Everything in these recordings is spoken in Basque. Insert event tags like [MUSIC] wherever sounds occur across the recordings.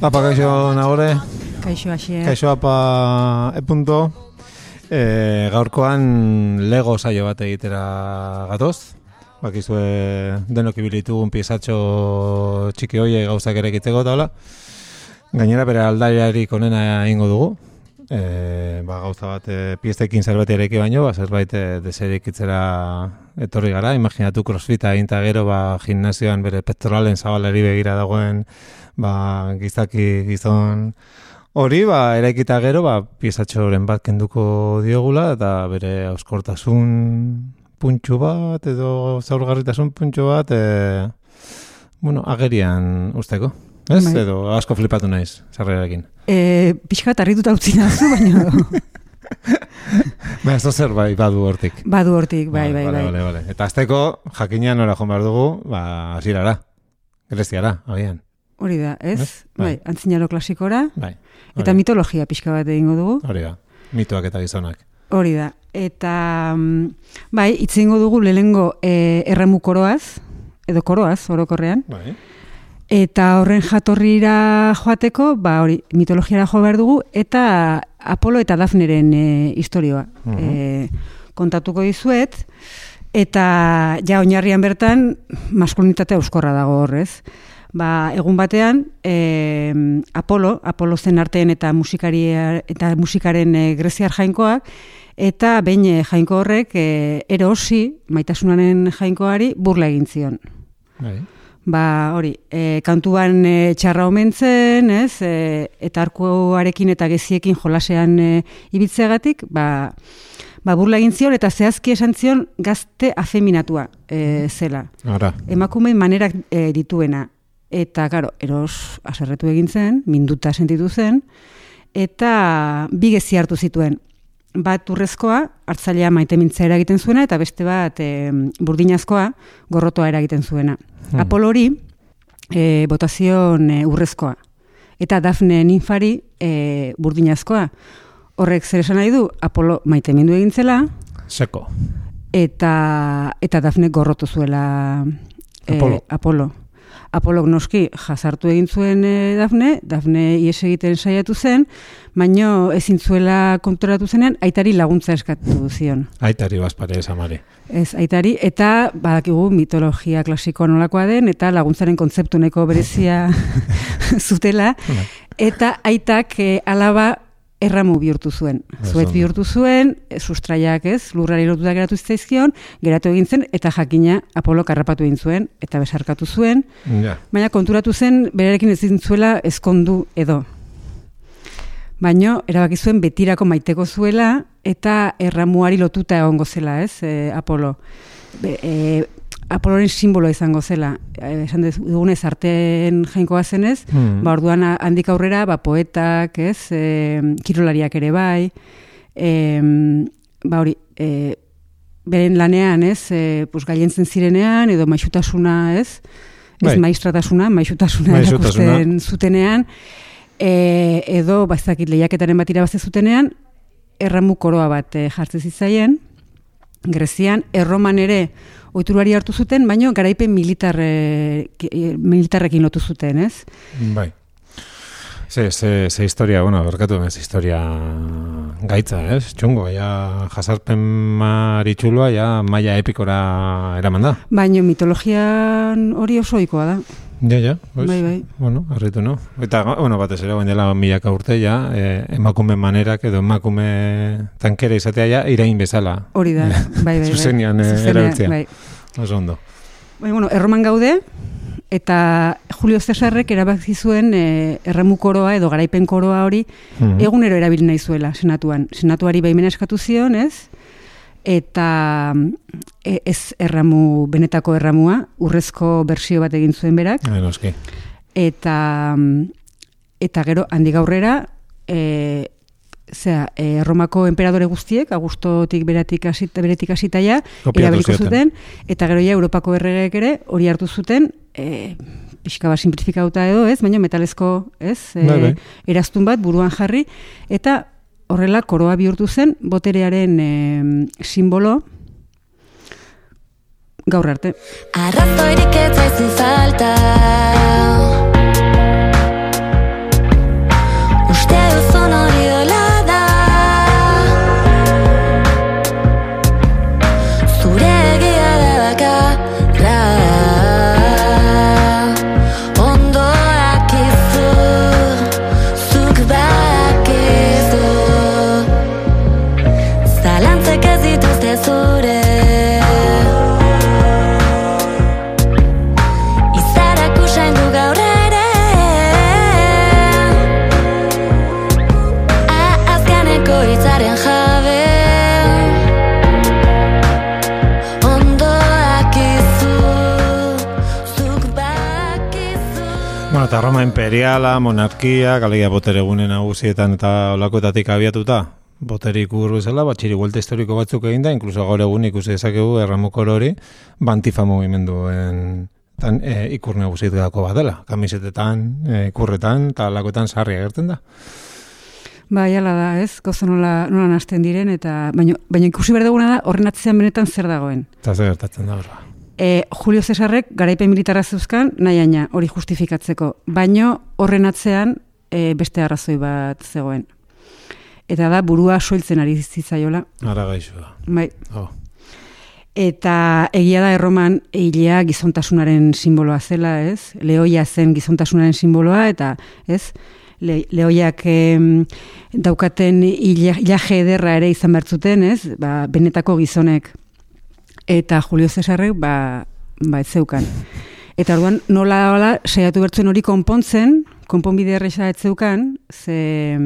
Apa, kaixo nagore, Kaixo hasier. kaixo apa epunto. E, gaurkoan Lego saio bat egitera gatoz. Bakizue denok ibilitugun piezatxo txiki hoie gauzak ere egiteko eta hola. Gainera bere aldaiarik onena ingo dugu. E, ba, gauza bat e, piestekin zerbait ereki baino, ba, zerbait e, deserikitzera etorri gara. Imaginatu crossfita egin gero ba, gimnazioan bere pektoralen zabaleri begira dagoen ba, gizaki gizon hori, ba, eraikita gero, ba, piezatxoren bat kenduko diogula, eta bere auskortasun puntxu bat, edo zaurgarritasun puntxu bat, e, bueno, agerian usteko. Ez? Bai. Edo asko flipatu naiz, zarrerarekin. E, pixka bat harrituta utzi nazu, [LAUGHS] baina Ba, ez da zer bai, badu hortik. badu hortik, bai, bai, bai. vale, vale. Eta azteko, jakinean nora joan behar dugu, ba, hasierara. Greziara, agian. Hori da, ez? Ez? Bai. Bai, antzinaro klasikora. Bai. Eta hori, mitologia pixka bat egingo dugu. Hori da. Mitoak eta gizonak. Hori da. Eta, mm, bai, itzingo dugu lehengo e, erremu koroaz, edo koroaz, orokorrean. Bai. Eta horren jatorrira joateko, ba hori, mitologiara jo behar dugu, eta Apolo eta Dafneren e, historioa Mhm. e, kontatuko dizuet, eta ja oinarrian bertan maskulinitate euskorra dago horrez. Ba, egun batean, e, Apolo, Apolo zen arteen eta musikari eta musikaren e, greziar jainkoak, eta behin e, jainko horrek e, erosi, maitasunaren jainkoari, burla egin zion. Bai. Ba, hori, e, kantuan e, txarra omen zen, ez, e, eta arkuarekin eta geziekin jolasean e, ibiltzeagatik, ba, ba burla egin zion eta zehazki esan zion gazte afeminatua e, zela. Ara. Emakume manerak e, dituena. Eta, karo, eros aserretu egin zen, minduta sentitu zen, eta bi gezi hartu zituen. Bat urrezkoa, hartzailea maite mintza eragiten zuena, eta beste bat e, burdinazkoa, gorrotoa eragiten zuena. Hmm. Apolo hori, e, botazion e, urrezkoa. Eta Dafne ninfari e, burdinazkoa. Horrek zer esan nahi du, Apolo maite mindu egin zela, Seko. eta, eta Dafne gorrotu zuela e, Apolo. Apolo. Apolok noski jazartu egin zuen e, Dafne, Dafne ies egiten saiatu zen, baino ezin zuela konturatu zenean, aitari laguntza eskatu zion. Aitari bazpare esamari. Ez, aitari, eta badakigu mitologia klasiko nolakoa den, eta laguntzaren kontzeptu neko berezia [LAUGHS] [LAUGHS] zutela, eta aitak e, alaba erramu bihurtu zuen. Zuet bihurtu zuen, e, sustraiak ez, lurrari lotuta geratu zitzaizkion, geratu egin zen, eta jakina Apolo karrapatu egin zuen, eta besarkatu zuen, Ja. baina konturatu zen berarekin ez zuela ezkondu edo. Baino, erabaki zuen betirako maiteko zuela eta erramuari lotuta egongo zela, ez, e, Apolo. Be, e, Apoloren simbolo izango zela. E, esan dugunez arteen jainkoa zenez, Hmm. ba, orduan handik aurrera, ba, poetak, ez, e, kirolariak ere bai, e, ba, hori, e, beren lanean, ez, e, pues, gailentzen zirenean, edo maixutasuna, ez, ez Bai. maistratasuna, maixutasuna Maisutasuna. erakusten zutenean, e, edo, ba, ez dakit, lehiaketaren bat irabazte zutenean, erramu koroa bat e, jartzen zitzaien, Grezian, erroman ere ohiturari hartu zuten, baino garaipen militarre, ki- e, militarrekin lotu zuten, ez? Bai. Ze, ze, ze historia, bueno, berkatu ez historia gaitza, ez? Txungo, ja jasarpen maritxulua, ja maia epikora eraman da. Baino mitologian hori oso ohikoa da. Ja, ja, pues, Bai, bai. bueno, harritu, no? Eta, bueno, batez ere, bain dela milaka urte, ja, eh, emakume manerak edo emakume tankera izatea, ja, irain bezala. Hori da, [LAUGHS] bai, bai, bai. Zuzenean, eh, erabiltzea. Bai. Oso ondo. Bai, bueno, erroman gaude, eta Julio Cesarrek erabaki zuen e, erremu koroa edo garaipen koroa hori Mhm. egunero erabili nahi zuela senatuan. Senatuari baimena eskatu zion, ez? Eta e, ez erramu, benetako erramua, urrezko bersio bat egin zuen berak, Bai, noski. eta eta gero handik aurrera e, zera, e, Romako emperadore guztiek, Augustotik beratik hasita, beretik hasita ja, Kopiatu erabiliko zuten, eta gero ja Europako erregeek ere hori hartu zuten, e, pixka bat simplifikauta edo, ez, baina metalezko, ez, e, Bai, bai. eraztun bat buruan jarri, eta horrela koroa bihurtu zen boterearen e, simbolo gaur arte. Arrazoirik ez falta monarkia, galegia botere gune nagusietan eta olakoetatik abiatuta, boterik ur bezala, batxiri vuelta historiko batzuk egin da, inkluso gaur egun ikusi dezakegu erramukor hori, bantifa mugimenduen tan, e, ikur nagusietako bat dela, kamisetetan, e, ikurretan, eta lakoetan sarri agertzen da. Bai, ala da, ez? Gauza nola, nola nasten diren, eta baina, baina ikusi behar duguna da, horren atzean benetan zer dagoen. Eta zer gertatzen da horra. E, Julio Cesarrek garaipen militarra zeuzkan, nahi aina, hori justifikatzeko. Baino horren atzean e, beste arrazoi bat zegoen. Eta da, burua soiltzen ari zitzaiola. Ara gaixoa. Bai. Oh. Eta egia da erroman hilea gizontasunaren simboloa zela, ez? Leoia zen gizontasunaren simboloa, eta ez? Le, leoiak em, daukaten ilaje ederra ere izan behar zuten, ez? Ba, benetako gizonek. Eta Julio Cesarrek, ba, ba ez zeukan. Eta orduan nola hola saiatu bertzen hori konpontzen, konponbide erresa ez zeukan, ze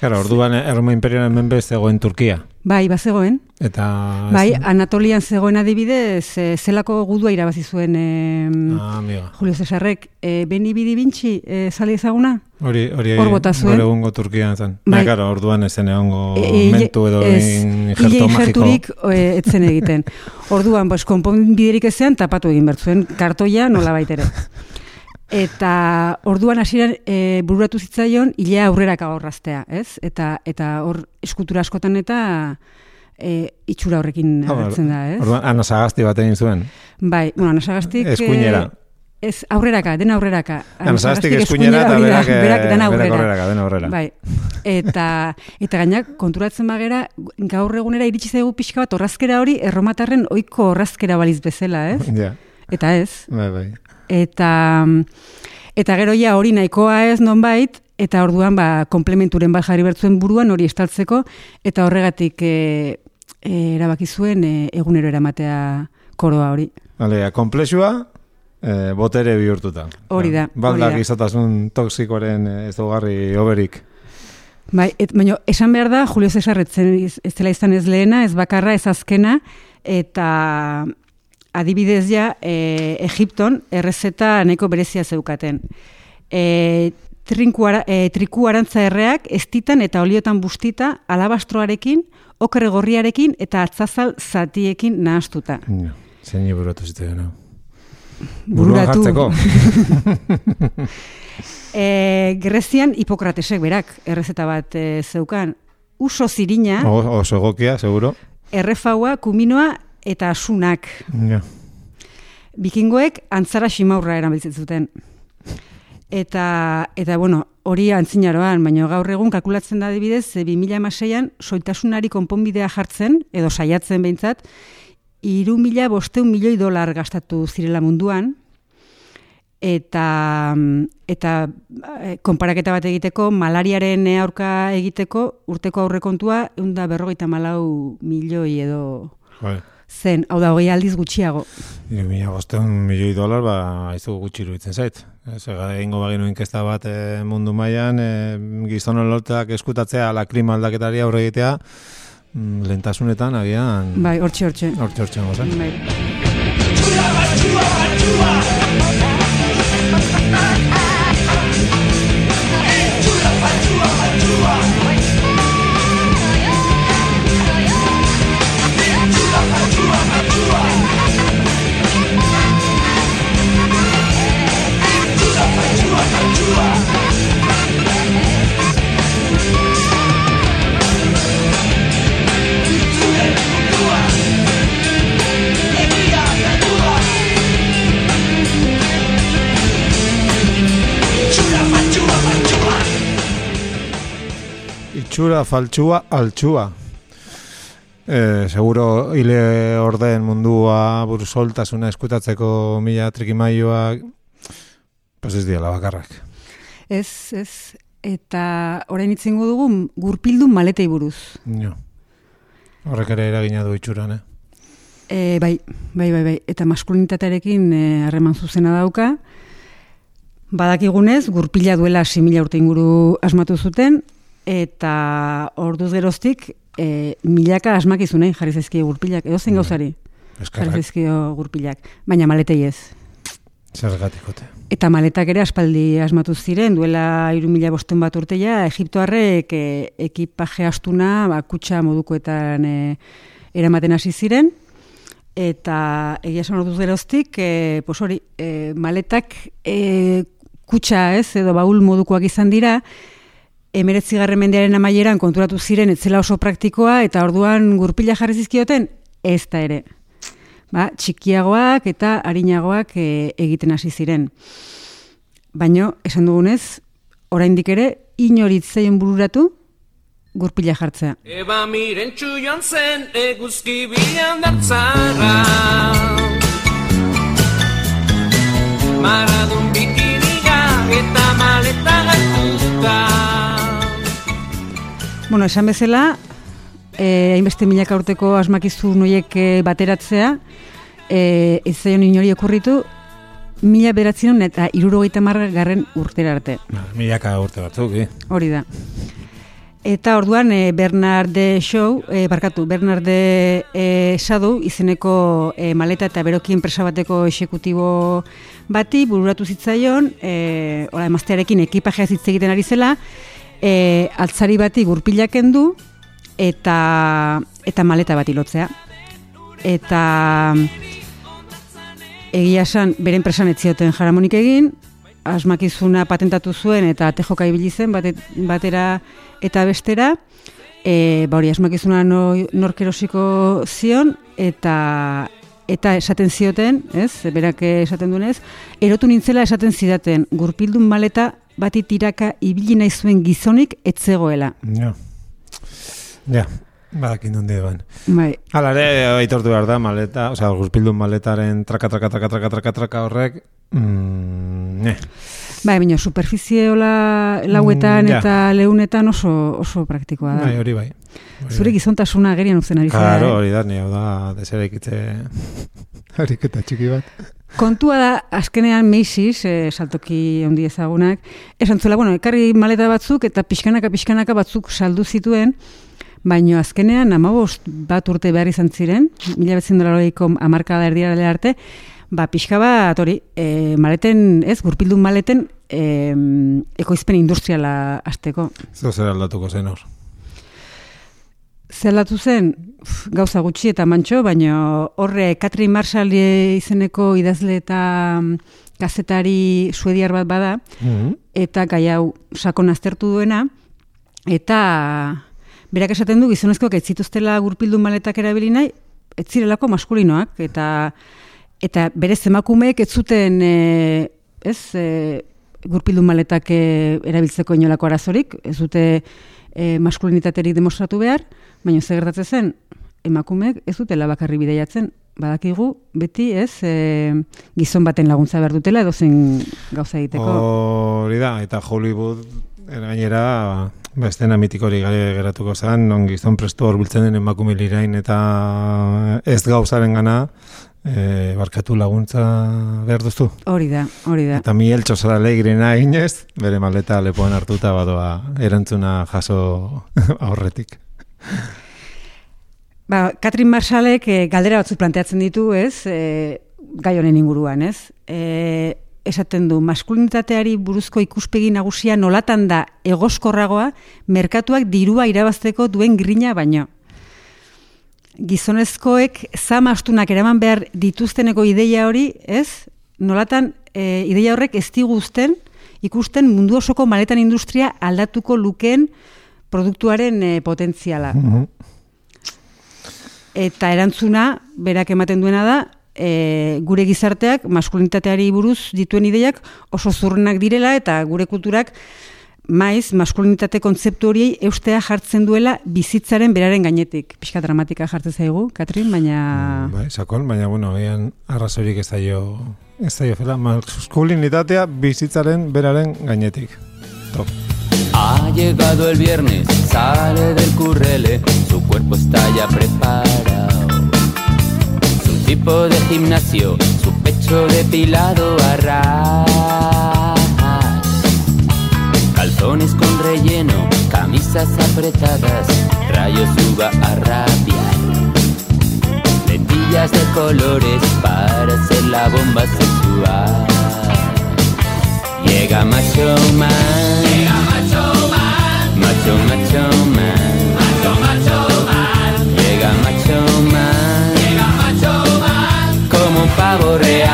Claro, orduan eh, Erroma Imperialen menbe zegoen Turkia. bai, bazegoen, Eta... bai, Anatolian zegoen adibidez, e, zelako gudua irabazi zuen em, Ah, amiga. Julio Cesarrek, e, beni bidi bintxi, e, zale ezaguna? Hori, hori Hor bota zuen. egungo Turkian zen. Bai. Bai. Claro, orduan ez zen egongo E, e, mentu edo ez, injerto magiko. e, etzen egiten. [LAUGHS] Orduan, bos, konponbiderik ezean, tapatu egin bertzuen, kartoia nola baitere. [LAUGHS] Eta orduan hasieran e, bururatu zitzaion hilea aurreraka horraztea, ez? Eta eta hor eskultura askotan eta e, itxura horrekin Ah, agertzen da, ez? Orduan, anasagazti bat egin zuen. Bai, bueno, Anasagastik... Eskuinera. ez, aurreraka, dena aurreraka. Anasagastik eskuinera eta da, [LAUGHS] berak, eh, berak dena berak aurrera. aurreraka, dena aurrera. Bai. Eta eta gainak konturatzen bagera gaur egunera iritsi zaigu pixka bat orrazkera hori erromatarren ohiko orrazkera baliz bezala, ez? Ja, Eta ez. bai, bai. Eta eta gero ja hori nahikoa ez nonbait eta orduan ba komplementuren bat jarri bertzuen buruan hori estaltzeko eta horregatik e, e, erabaki zuen e, egunero eramatea koroa hori. Alea, komplexua, eh, botere bihurtuta. Hori da, Balda hori da. gizotasun toksikoren eh, ezaugarri oberik. Bai, et, baina esan behar da, Julio Cesar ez, ez dela izan ez lehena, ez bakarra, ez azkena, eta adibidez ja, e, Egipton errezeta nahiko berezia zeukaten. E, trinku ara, e, triku arantza erreak estitan eta oliotan bustita alabastroarekin, okre gorriarekin eta atzazal zatiekin nahastuta. Ja, zein buratu zitzen, no? Bururatu. [LAUGHS] E, Grezian Hipokratesek berak errezeta bat e, zeukan. Uso zirina, O- oso egokia, seguro. errefaua, kuminoa eta asunak. Ja. Bikingoek antzara ximaurra erabiltzen zuten. Eta, eta bueno, hori antzinaroan, baina gaur egun kalkulatzen da adibidez, e, 2006an soitasunari konponbidea jartzen, edo saiatzen behintzat, iru mila bosteun milioi dolar gastatu zirela munduan, eta eta eh, konparaketa bat egiteko, malariaren aurka egiteko, urteko aurrekontua, egun da berrogeita malau milioi edo Bai. Zen, hau da, hogei aldiz gutxiago. Iru mila bosteun milioi dolar, ba, aizu gutxi iruditzen zait. Ez, ega, egingo baginu inkesta bat e, mundu mailan e, gizonon lortak eskutatzea ala klima aldaketari aurre egitea, mm, lentasunetan agian Bai, hortxe, hortxe. hortxe hortxe goza. Bai. Itxura, faltsua, altxua. E, seguro hile orden mundua bursoltasuna eskutatzeko mila trikimaioak pues ez diela bakarrak. Ez, ez. Eta orain itzingo dugu gurpildun maletei buruz. Jo. Horrek ere eragina du itxuran, eh? E, bai, bai, bai, bai. Eta maskulinitatearekin e, harreman zuzena dauka. Badakigunez, gurpila duela 6.000 urte inguru asmatu zuten, eta orduz geroztik e, milaka asmakizunei jarri zaizkio gurpilak, edo zen gauzari jarri zaizkio gurpilak, baina maletei ez. zergatikote. Eta maletak ere aspaldi asmatu ziren, duela iru mila bosten bat urteia, Egiptoarrek e, ekipaje astuna ba, kutsa modukoetan e, eramaten hasi ziren, eta egia esan orduz geroztik, e, pos hori, e, maletak e, kutsa ez, edo baul modukoak izan dira, emeretzigarren mendearen amaieran konturatu ziren etzela oso praktikoa, eta orduan gurpila jarri zizkioten, ez da ere. Ba, txikiagoak eta arinagoak e, egiten hasi ziren. Baino, esan dugunez, oraindik ere, inoritzeien bururatu, gurpila jartzea. Eba mirentxu joan zen eguzki bilan dartzara Maradun bikiniga Bueno, esan bezala, eh, hainbeste milaka urteko asmakizun noiek eh, bateratzea, eh, ez zaion inori okurritu, mila beratzen eta irurogeita garren urtera arte. Milaka urte batzuk, eh? Hori da. Eta orduan e, Bernard de Shaw, e, barkatu, Bernard de e, Sadu izeneko e, maleta eta beroki enpresa bateko exekutibo bati bururatu zitzaion, e, ora emaztearekin ekipajea hitz egiten ari zela, e, altzari bati gurpilak kendu eta eta maleta bat ilotzea. Eta egia esan bere enpresan ez zioten jaramonik egin, asmakizuna patentatu zuen eta tejoka ibili zen bate, batera eta bestera. E, ba hori asmakizuna no, nork erosiko zion eta eta esaten zioten, ez? Berak esaten duenez, erotu nintzela esaten zidaten gurpildun maleta bati tiraka ibili nahi zuen gizonik etzegoela. Ja. Ja, badakin donde ban. Bai, Hala ere, aitortu behar da, maleta, osea, guzpildun maletaren traka, traka, traka, traka, traka, traka horrek, mm, ne. bai, baina superfizie hola lauetan Mm, ja. eta leunetan oso oso praktikoa da. Bai, hori bai. Hori Zure bai. gizontasuna agerian uzten ari zara. Claro, eh? hori da, ni hau da, deserekitze... Ariketa [LAUGHS] txiki bat. Kontua da, azkenean Macy's, e, saltoki handi ezagunak, esan zuela, bueno, ekarri maleta batzuk eta pixkanaka pixkanaka batzuk saldu zituen, baino azkenean amabost bat urte behar izan ziren, mila betzen dolaroiko amarkada erdiara arte, ba, pixka bat, hori, e, maleten, ez, gurpildun maleten, e, ekoizpen industriala azteko. Zer zer aldatuko zen hor. Zelatu zen, uf, gauza gutxi eta mantxo, baina horre Catherine Marshall izeneko idazle eta mm, kazetari suediar bat bada, Mm eta gai hau sakon aztertu duena, eta berak esaten du gizonezkoak ez zituztela gurpildun maletak erabili nahi, ez zirelako maskulinoak, eta eta berez emakumeek ez zuten e, ez, e, gurpildun maletak e, erabiltzeko inolako arazorik, ez dute e, maskulinitaterik demostratu behar, baina zer gertatzen zen, emakumeek ez dutela bakarri bideiatzen, badakigu beti ez e, gizon baten laguntza behar dutela edo zen gauza egiteko. Hori da, eta Hollywood eh, gainera ba, estena mitikorik gare geratuko zen, non gizon prestu horbiltzen den emakume lirain eta ez gauzaren gana e, barkatu laguntza behar duztu. Hori da, hori da. Eta mi eltxosara legrena inez, bere maleta lepoan hartuta badoa erantzuna jaso [LAUGHS] aurretik. Ba, Katrin Marshallek e, galdera batzuk planteatzen ditu, ez? E, gai honen inguruan, ez? E, esaten du, maskulinitateari buruzko ikuspegi nagusia nolatan da egoskorragoa merkatuak dirua irabazteko duen grina baino. Gizonezkoek zama astunak eraman behar dituzteneko ideia hori, ez? Nolatan e, ideia horrek ez diguzten ikusten mundu osoko maletan industria aldatuko lukeen produktuaren e, potentziala. Eta erantzuna, berak ematen duena da, e, gure gizarteak maskulinitateari buruz dituen ideiak oso zurrenak direla eta gure kulturak maiz maskulinitate kontzeptu horiei eustea jartzen duela bizitzaren beraren gainetik. Pixka dramatika jartzen zaigu, Katrin, baina... Bai, sakon, baina bueno, agian arrazorik ez daio ez daio fela, maskulinitatea bizitzaren beraren gainetik. Top. Ha llegado el viernes, sale del currele, su cuerpo está ya preparado. Su tipo de gimnasio, su pecho depilado a ras. Calzones con relleno, camisas apretadas, rayos uva a rabiar. Lentillas de colores para hacer la bomba sexual. Llega Macho Man. Llega Macho Man. Macho, Man. Macho, Macho Man. Llega Macho Man. Llega Macho Man. Como un pavo real.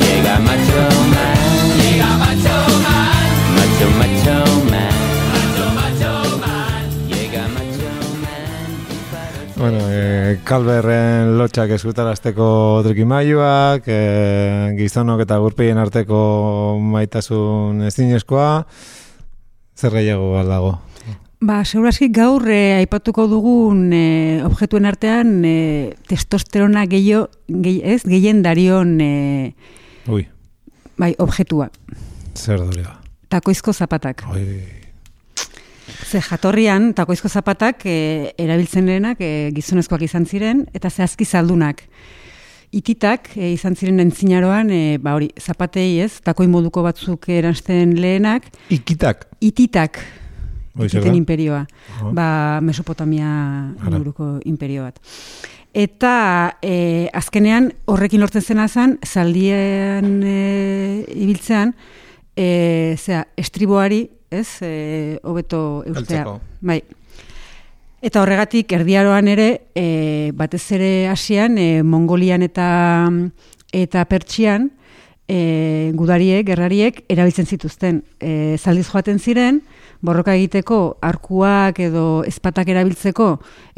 Llega Macho Man. Llega Macho Man. Macho, Macho Man. Macho, Macho Man. Llega Macho Man. Bueno, e, kalberren lotxak eskutarazteko trikimailuak, e, gizonok eta gurpien arteko maitasun ezinezkoa, zer gehiago aldago? Ba, seguraski gaur eh, aipatuko dugun eh, objektuen artean eh, testosterona gehiago, gehi, ez, gehien darion eh, Ui, bai, objektua. zer dorea. Takoizko zapatak. Oi, Ze jatorrian, takoizko zapatak e, erabiltzen lehenak e, gizonezkoak izan ziren, eta zehazki zaldunak. Ititak e, izan ziren entzinaroan, e, ba hori, zapatei ez, takoi moduko batzuk eransten lehenak, ikitak. ititak, da? imperioa, Aha. ba Mesopotamia inguruko imperio bat. Eta e, azkenean horrekin lortzen zena zen, zaldien e, ibiltzean, e, zera, estriboari, ez, e, hobeto eustea. Bai. Eta horregatik erdiaroan ere, e, batez ere Asian, e, Mongolian eta eta Pertsian, e, gudariek, gerrariek, erabiltzen zituzten. E, zaldiz joaten ziren, borroka egiteko arkuak edo ezpatak erabiltzeko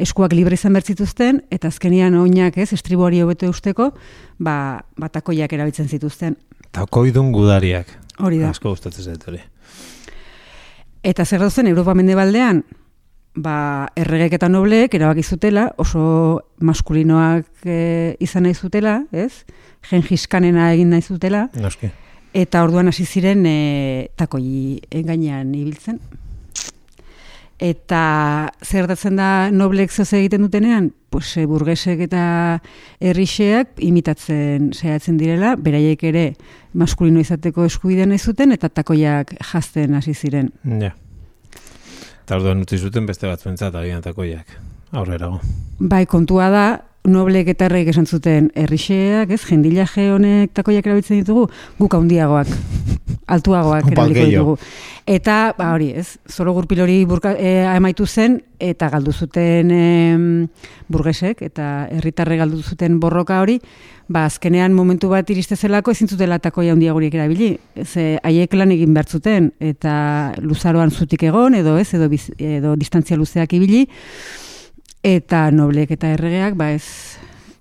eskuak libre izan behar zituzten, eta azkenian oinak ez, estriboari hobeto eusteko, ba, batakoiak erabiltzen zituzten. Takoidun gudariak. Hori da. Asko gustatzen zait hori. Eta zer dauzen Europa mendebaldean, ba, erregek eta nobleek erabaki zutela, oso maskulinoak e, izan nahi zutela, ez? Gengis-Khanena egin nahi zutela, Noski. eta orduan hasi ziren e, takoi gainean ibiltzen. Eta zer datzen da noblek zoze egiten dutenean? Pues, e, burgesek eta herrixeak imitatzen saiatzen direla, beraiek ere maskulino izateko eskubidea nahi zuten, eta takoiak jazten hasi ziren. Ja. Eta orduan utzi zuten beste batzuentzat agian takoiak. Aurrerago. Bai, kontua da, noblek eta erreik esan zuten herrixeak, ez, jendilaje honek takoiak erabiltzen ditugu, guk handiagoak, altuagoak erabiliko palgeio. ditugu. Eta, ba hori, ez, zoro gurpil hori burka, e, amaitu zen, eta galdu zuten em, burgesek, eta herritarre galdu zuten borroka hori, ba, azkenean momentu bat iriste zelako ezin zutela takoia handiagoriek erabili. Ze haiek lan egin behar zuten, eta luzaroan zutik egon, edo ez, edo, biz, edo distantzia luzeak ibili, eta noblek eta erregeak, ba ez,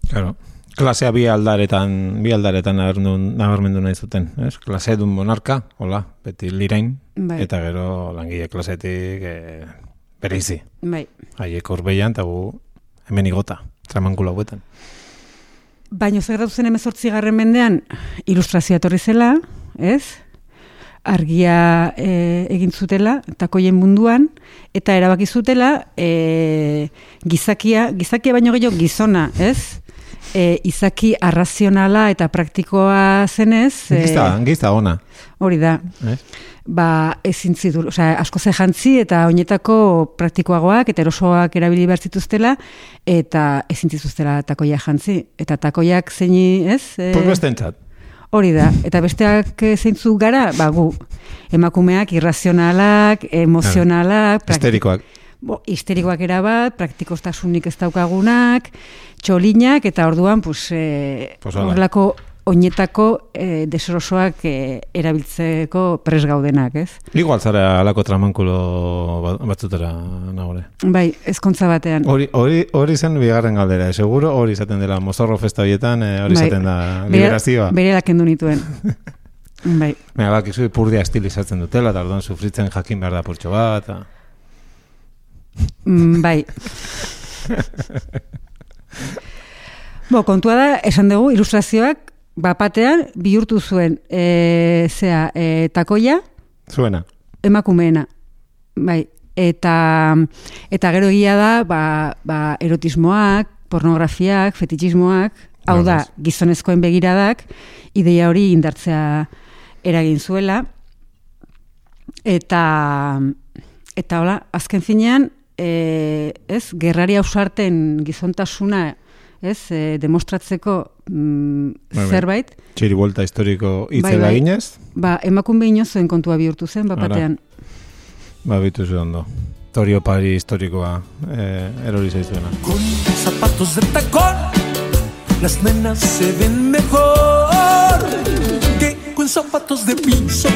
Claro. Klasea bi aldaretan, bi aldaretan nabarmendu, nabarmendu nahi zuten, ez? Klase dun monarka, hola, beti lirain, Bai. eta gero langile klasetik e, bereizi. bai. Haiek horbeian, eta gu hemen igota, tramankula hauetan. Baina zer zen emezortzi garren mendean, ilustrazioa etorri zela, ez? Argia e, egin zutela, takoien munduan, eta erabaki zutela e, gizakia, gizakia baino gehiago gizona, ez? e, izaki arrazionala eta praktikoa zenez, e, Gizta, gizta ona. hori da, Eh? ba, ezin zidur, osea, asko ze jantzi eta oinetako praktikoagoak eta erosoak erabili behar zituztela eta ezin zituztela takoia jantzi. Eta takoiak zeini, ez? E, Pues. Hori da, eta besteak eh, zeintzuk gara, ba, gu, emakumeak irrazionalak, emozionalak, Esterikoak. Bo, histerikoak erabat, praktikostasunik ez daukagunak, txolinak, eta orduan, pues, e, Pues hala. Oinetako e, desorosoak e, erabiltzeko pres gaudenak, ez? Igual zara alako tramankulo bat- batzutera nagore. Bai, ezkontza batean. Hori, hori, hori zen bigarren galdera, eh, seguro hori izaten dela mozorro festa horietan, eh, hori Bai, izaten da liberazioa. Bere kendu nituen. [LAUGHS] bai, Baina bakizu ipurdia estilizatzen dutela, eta orduan sufritzen jakin behar da purtxo bat. eta- Mm, bai. [LAUGHS] Bo, kontua da, esan dugu, ilustrazioak, bapatean, bihurtu zuen, e, zea, e, takoia, Zuena. emakumeena. Bai, eta, eta gero egia da, ba, ba, erotismoak, pornografiak, fetichismoak, hau da, gizonezkoen begiradak, ideia hori indartzea eragin zuela, eta, eta hola, azken finean, e, ez, gerrari ausarten gizontasuna, ez, e, demostratzeko mm, Bai, bai. zerbait, Txiri buelta historiko hitzela Bai, bai. ginez, ba, emakume inozoen kontua bihurtu zen, bapatean. ba bitu zu ondo. Torio pari historikoa eh, erori zaizuena. Con zapatos de tacón, las nenas se ven mejor que con zapatos de piso.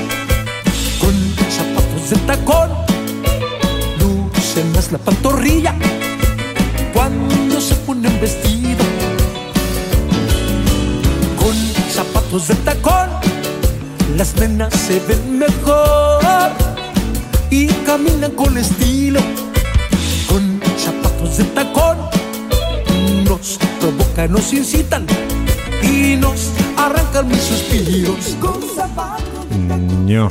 Con zapatos de tacón, luce más la pantorrilla cuando se ponen vestido. De tacón, las nenas se ven mejor y caminan con estilo con zapatos de tacón. Nos provocan, nos incitan y nos arrancan mis suspiros. Con zapatos Nio.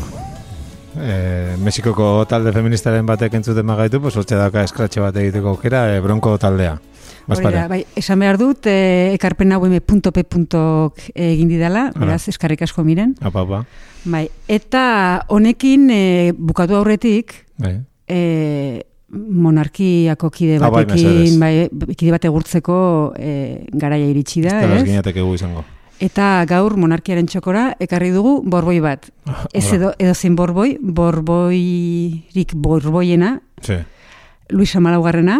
Eh, Mexikoko talde feministaren batek entzuten magaitu, pues hortxe daka eskratxe bat egiteko aukera, eh, bronko taldea. Hori Bazpare. da, bai, esan behar dut, e, ekarpen hau m.p. egin didala, beraz, eskarrik asko miren. Apa, apa. Bai, eta honekin e, bukatu aurretik, Bai. e, monarkiako kide Ah, bai, batekin, bai, kide bate gurtzeko e, garaia iritsi da, Eta ez? ginateke gu izango. Eta gaur monarkiaren txokora ekarri dugu borboi bat. Ez Ora. edo, edo zein borboi, borboirik borboiena, Sí. Luis Amalaugarrena,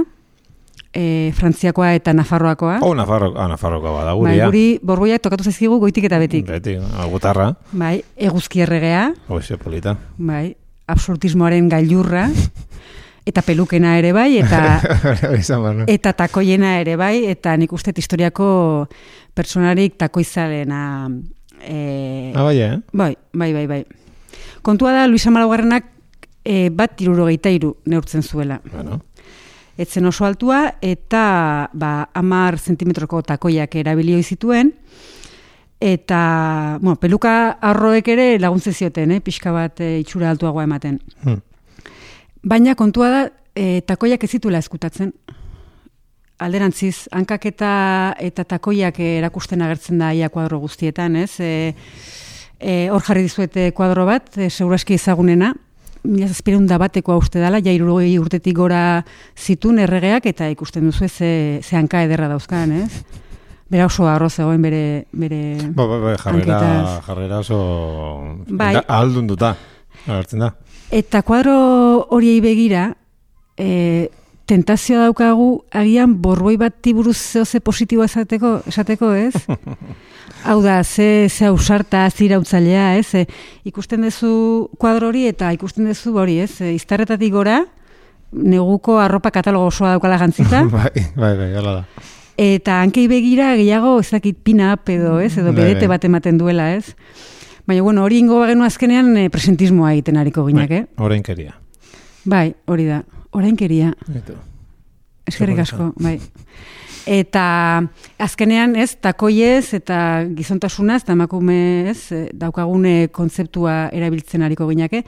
e, Frantziakoa eta Nafarroakoa. Oh, Nafarro, ah, Nafarroko bada, Bai, guria. guri borboiak tokatu zaizkigu goitik eta betik. Beti, ah, gutarra. Bai, eguzki erregea, Hoxe, polita. bai, absolutismoaren gailurra, [LAUGHS] eta pelukena ere bai, eta [LAUGHS] eta takoiena ere bai, eta nik uste historiako personarik takoizalena e, Ah, bai, eh? bai, bai, bai, bai. Kontua da, Luisa Malaugarrenak e, bat irurogeita iru neurtzen zuela. Bueno, Etzen oso altua, eta ba, amar zentimetroko takoiak erabilio zituen, eta, bueno, peluka arroek ere laguntze zioten, eh, pixka bat e, itxura altuagoa ematen. Hmm. Baina kontua da, e, takoiak ez zituela eskutatzen. Alderantziz, hankak eta, takoiak erakusten agertzen da ia kuadro guztietan, ez? E, e, hor jarri dizuete kuadro bat, e, seguraski ezagunena, mila zazpireun da batekoa uste dela, ja irurogei urtetik gora zitun erregeak, eta ikusten duzu ze, ze hanka ederra dauzkan, ez? Bera oso arroz zegoen bere, bere Ba, ba, ba, jarrera, hanketaz. jarrera oso... Bai. Da, ahaldun duta, agertzen da. Eta kuadro horiei begira, e, tentazioa daukagu agian borboi bat tiburuz zehoze positiboa esateko, esateko ez? [LAUGHS] Hau da, ze, ze ausarta, zirautzailea, ez? E, ikusten duzu kuadro hori eta ikusten duzu hori, ez? E, iztarretatik gora, neguko arropa katalogo osoa daukala gantzita, [LAUGHS] bai, bai, bai, hala da. eta hankei begira gehiago ez dakit pina edo, ez? Edo Bai, berete bai. bat ematen duela, ez? Baina, bueno, hori ingo bagenu azkenean e, presentismoa egiten ariko ginak, eh? Orainkeria. Bai, hori da. Orainkeria. Itu. Eskerrik asko, bai. Eta azkenean, ez, takoiez eta gizontasunaz, eta emakume, ez, eh, daukagune kontzeptua erabiltzen ariko ginake.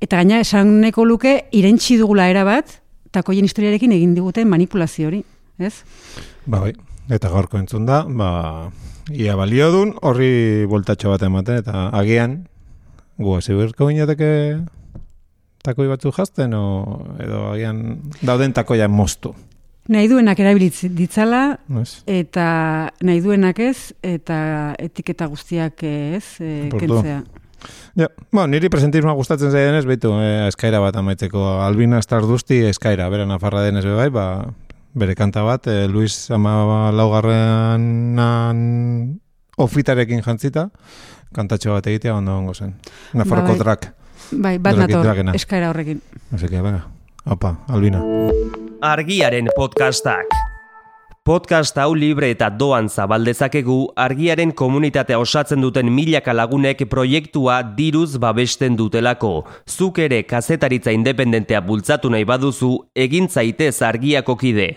Eta gaina, esan neko luke, irentxi dugula erabat, takoien historiarekin egin diguten manipulazio hori, ez? Ba, bai. Eta gaurko entzun da, ba, ia balio dun, horri voltatxo bat ematen, eta agian, gu hasi berko ginateke takoi batzu jazten, o, edo agian dauden takoia moztu. Nahi duenak erabilitz ditzala, Ez? eta nahi duenak ez, eta etiketa guztiak ez, e, kentzea. Ja, bueno, niri presentismoa gustatzen zaidenez, beitu, eh, eskaira bat amaitzeko. Albina Starduzti eskaira, bera nafarra denez be bai, ba, bere kanta bat, eh, Luis ama laugarrenan ofitarekin jantzita, kantatxo bat egitea ondo ongo zen. Nafarroko Ba, bai. Bai, bat nator, dragena. eskaera horrekin. Que, venga, opa, Albina. Argiaren podcastak. Podcast hau libre eta doan zabaldezakegu argiaren komunitatea osatzen duten milaka lagunek proiektua diruz babesten dutelako. Zuk ere kazetaritza independentea bultzatu nahi baduzu, egin zaitez argiako kide.